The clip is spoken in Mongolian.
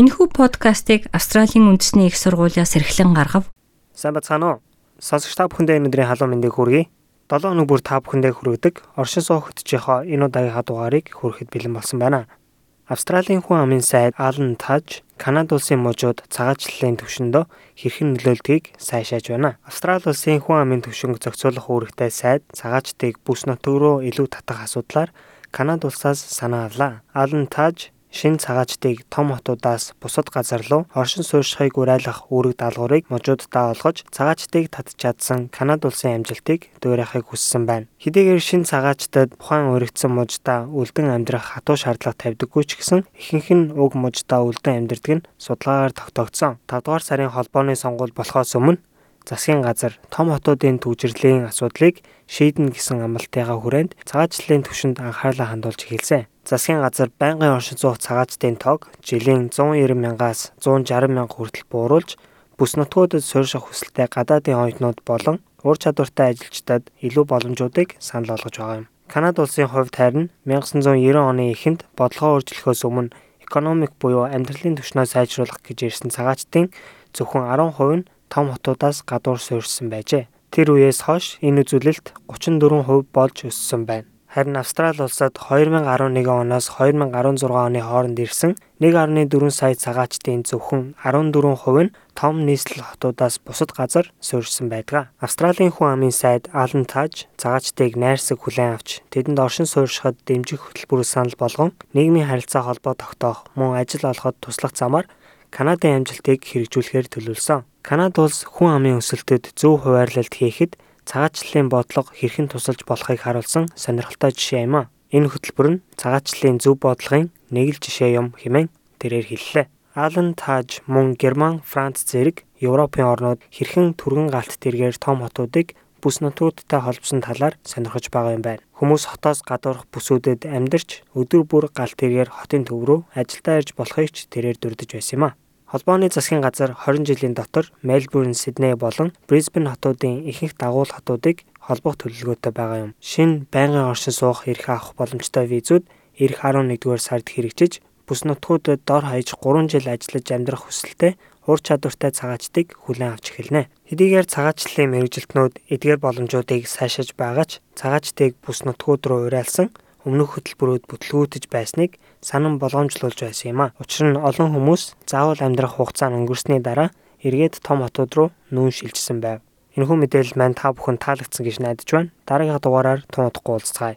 Энэхүү подкастыг Австралийн үндэсний их сургуулиас эрхлэн гаргав. Сайн бацгаана уу? Сонсогч та бүхэндээ өнөөдрийн халуун мэндийг хүргэе. 7 өнөг бүр та бүхэндээ хүргэдэг оршин суух хөтжийнхоо энэ удаагийн дугаарыг хүрэхэд бэлэн болсон байна. Австралийн хүн амын сайд Алан Таж Канада улсын мужууд цагаачлалын төвшөндөө хэрхэн нөлөөлдгийг сайшааж байна. Австрали улсын хүн амын төвшинг зохицуулах үүрэгтэй сайд цагаачдыг бүс нутаг руу илүү татах асуудлаар Канада улсаас санаа авлаа. Алан Таж шин цагаачдыг том хотуудаас бусад газар руу оршин суурьшихыг уриалгах үүрэг даалгаврыг можууддаа олгож цагаачдыг татчихадсан Канада улсын амжилтыг дуурайхыг хүссэн байна. Хэдийгээр шин цагаачдад ухаан өргөцсөн муждаа үлдэн амьдрах хатуу шаардлага тавьдаггүй ч гэсэн ихэнх нь уг муждаа үлдэн амьдрдаг нь судалгаагаар тогтоогдсон. 5 дугаар сарын холбооны сонгуул болохоос өмнө засгийн газар том хотуудын төвжирлийн асуудлыг шийднэ гэсэн амлалтайгаа хүрээнд цагаачлалын түвшинд анхаарлаа хандуулж эхэлсэн. Засгийн газар байнгын оршин суух цагаачдын тоог жилийн 190 мянгаас 160 мянга хүртэл бууруулж бүс нутгуудад суурьших хүсэлтэй гадаадын оюутнууд болон ур чадвартай ажилчдад илүү боломжуудыг санал болгож байгаа юм. Канада улсын хувьд харин 1990 оны эхэнд бодлогоо өөрчлөхөөс өмнө экономик буюу амьдралын түвшнээ сайжруулах гэж ирсэн цагаачдын зөвхөн 10% нь том хотуудаас гадуур суурьшсан байжээ. Тэр үеэс хойш энэ үзүүлэлт 34% болж өссөн байна. Харин Австрали улсад 2011 оноос 2016 оны хооронд ирсэн 1.4 сая цагаачдын зөвхөн 14% нь том нийслэл хотуудаас бусад газар суурьшсан байдаг. Австралийн хүн амын сайд Alan Taj цагаачдыг найрсаг хүлээн авч тэдэнд оршин суурьшихад дэмжих хөтөлбөр санал болгон нийгмийн харилцаа холбоо тогтоох, мөн ажил олоход туслах замаар Канадын амжилтыг хэрэгжүүлэхээр төлөвлөсөн. Канада улс хүн амын өсөлтөд зөв хуваарлалт хийхэд цагаачлалын бодлого хэрхэн тусалж болохыг харуулсан сонирхолтой жишээ юм а. Энэ хөтөлбөр нь цагаачлалын зөв бодлогын нэг л жишээ юм хэмээн тэрээр хэллээ. Алан Таж мөн Герман, Франц зэрэг Европын орнууд хэрхэн түргэн галт тэргээр том хотуудыг бүс нутгуудтай холбосон талаар сонирхож байгаа юм байна. Хүмүүс хотоос гадуурх бүсүүдэд амьдарч өдөр бүр галт тэргээр хотын төв рүү ажилдаа ирж болохыг ч тэрээр дурдж байсан юм а. Холбооны засгийн газар 20 жилийн дотор Мельбурн, Сидней болон Брисбен хотуудын ихэнх дагуул хотуудыг холбох төлөвлөгөөтэй байгаа юм. Шинэ байнгын оршин суух эрх авах боломжтой визүүд эх 11-р сард хэрэгжиж бүс нутгуудад дор хаяж 3 жил ажиллаж амьдрах хүсэлтэй ур чадвартай цагаачдыг хүлээн авч эхэлнэ. Хэдийгээр цагаачлалын мэрэгжилтнүүд эдгээр боломжуудыг сайшааж байгаа ч цагаачдыг бүс нутгууд руу уриалсан өмнөх хөтөлбөрүүд бүтлгүүтэж байсныг санан болгоомжлуулж байсан юм а. Учир нь олон хүмүүс заавал амьдрах хугацаа нь өнгөрсний дараа эргээд том хотууд руу нүүн шилжсэн байв. Энэхүү мэдээлэл маань та бүхэн таалагдсан гэж найдаж байна. Дараагийн дугаараар тун удахгүй уулзцгаая.